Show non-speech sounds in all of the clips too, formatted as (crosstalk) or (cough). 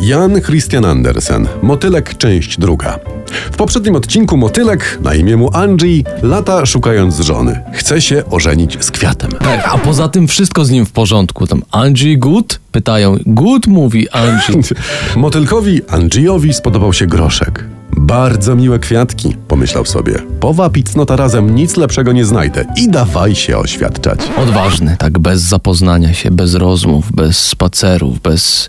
Jan Christian Andersen, Motylek, część druga. W poprzednim odcinku Motylek, na imię mu Angie, lata szukając żony. Chce się ożenić z kwiatem. Tak, a poza tym wszystko z nim w porządku. Tam Angie good? Pytają. Good mówi Angie. (laughs) Motylkowi Angiowi spodobał się groszek. Bardzo miłe kwiatki, pomyślał sobie. Powapić cnota razem nic lepszego nie znajdę i dawaj się oświadczać. Odważny, tak bez zapoznania się, bez rozmów, bez spacerów, bez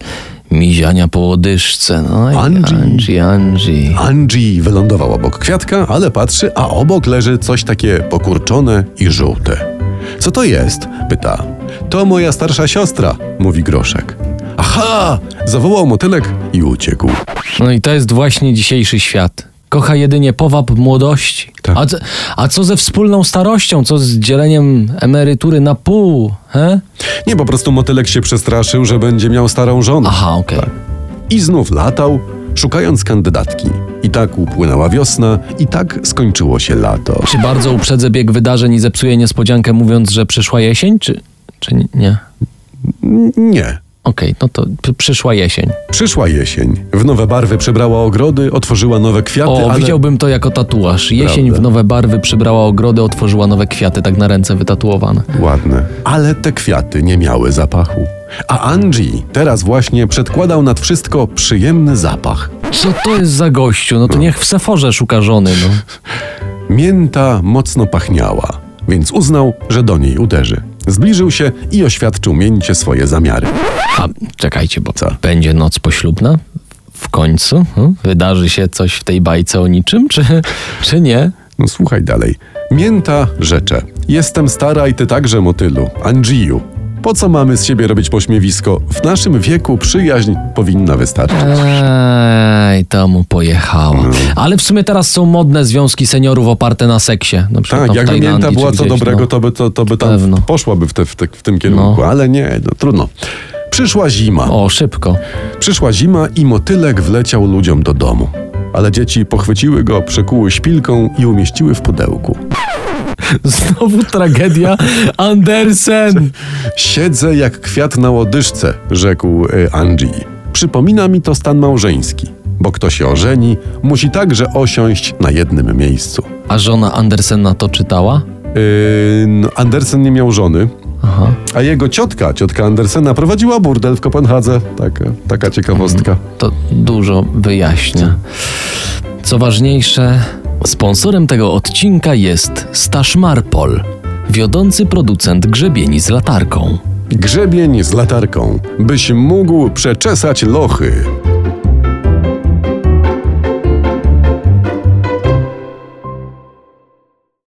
miziania po łodyżce. No i Angie. Angie, Angie. Angie wylądował obok kwiatka, ale patrzy, a obok leży coś takie pokurczone i żółte. Co to jest? pyta. To moja starsza siostra, mówi groszek. Aha! zawołał motylek i uciekł. No i to jest właśnie dzisiejszy świat. Kocha jedynie powab młodości. Tak. A, co- a co ze wspólną starością? Co z dzieleniem emerytury na pół? He? Nie, po prostu motylek się przestraszył, że będzie miał starą żonę. Aha, okej. I znów latał, szukając kandydatki. I tak upłynęła wiosna, i tak skończyło się lato. Czy bardzo uprzedzę bieg wydarzeń i zepsuję niespodziankę mówiąc, że przyszła jesień? Czy, czy nie? nie? Okej, no to przyszła jesień. Przyszła jesień. W nowe barwy przebrała ogrody, otworzyła nowe kwiaty, O, ale... widziałbym to jako tatuaż. Jesień Prawda. w nowe barwy przybrała ogrody, otworzyła nowe kwiaty, tak na ręce wytatuowane. Ładne. Ale te kwiaty nie miały zapachu. A Angie teraz właśnie przedkładał nad wszystko przyjemny zapach. Co to jest za gościu? No to niech w Seforze szuka żony, no. Mięta mocno pachniała, więc uznał, że do niej uderzy. Zbliżył się i oświadczył mięcie swoje zamiary. A czekajcie, bo Co? będzie noc poślubna? W końcu? Hmm? Wydarzy się coś w tej bajce o niczym, czy, czy nie? No słuchaj dalej. Mięta rzecze. Jestem stara i ty także, motylu. Angiu. Po co mamy z siebie robić pośmiewisko? W naszym wieku przyjaźń powinna wystarczyć. Ej, to mu pojechała. Ale w sumie teraz są modne związki seniorów oparte na seksie. Na przykład Tak, tam w jakby Tajlandii mięta czy była co gdzieś, dobrego, no. to by, to, to by tam Pewno. poszłaby w, te, w, te, w tym kierunku, No. ale nie, no, trudno. Przyszła zima. O, szybko. Przyszła zima i motylek wleciał ludziom do domu. Ale dzieci pochwyciły go, przekuły szpilką i umieściły w pudełku. (laughs) Znowu tragedia Andersen. Siedzę jak kwiat na łodyżce, rzekł y, Angie. Przypomina mi to stan małżeński, bo kto się ożeni, musi także osiąść na jednym miejscu. A żona Andersen na to czytała? Yy, no, Andersen nie miał żony, Aha. a jego ciotka, ciotka Andersena, prowadziła burdel w Kopenhadze. Taka, taka ciekawostka. To dużo wyjaśnia. Co ważniejsze, sponsorem tego odcinka jest Stasz Marpol, wiodący producent grzebieni z latarką. Grzebień z latarką, byś mógł przeczesać lochy.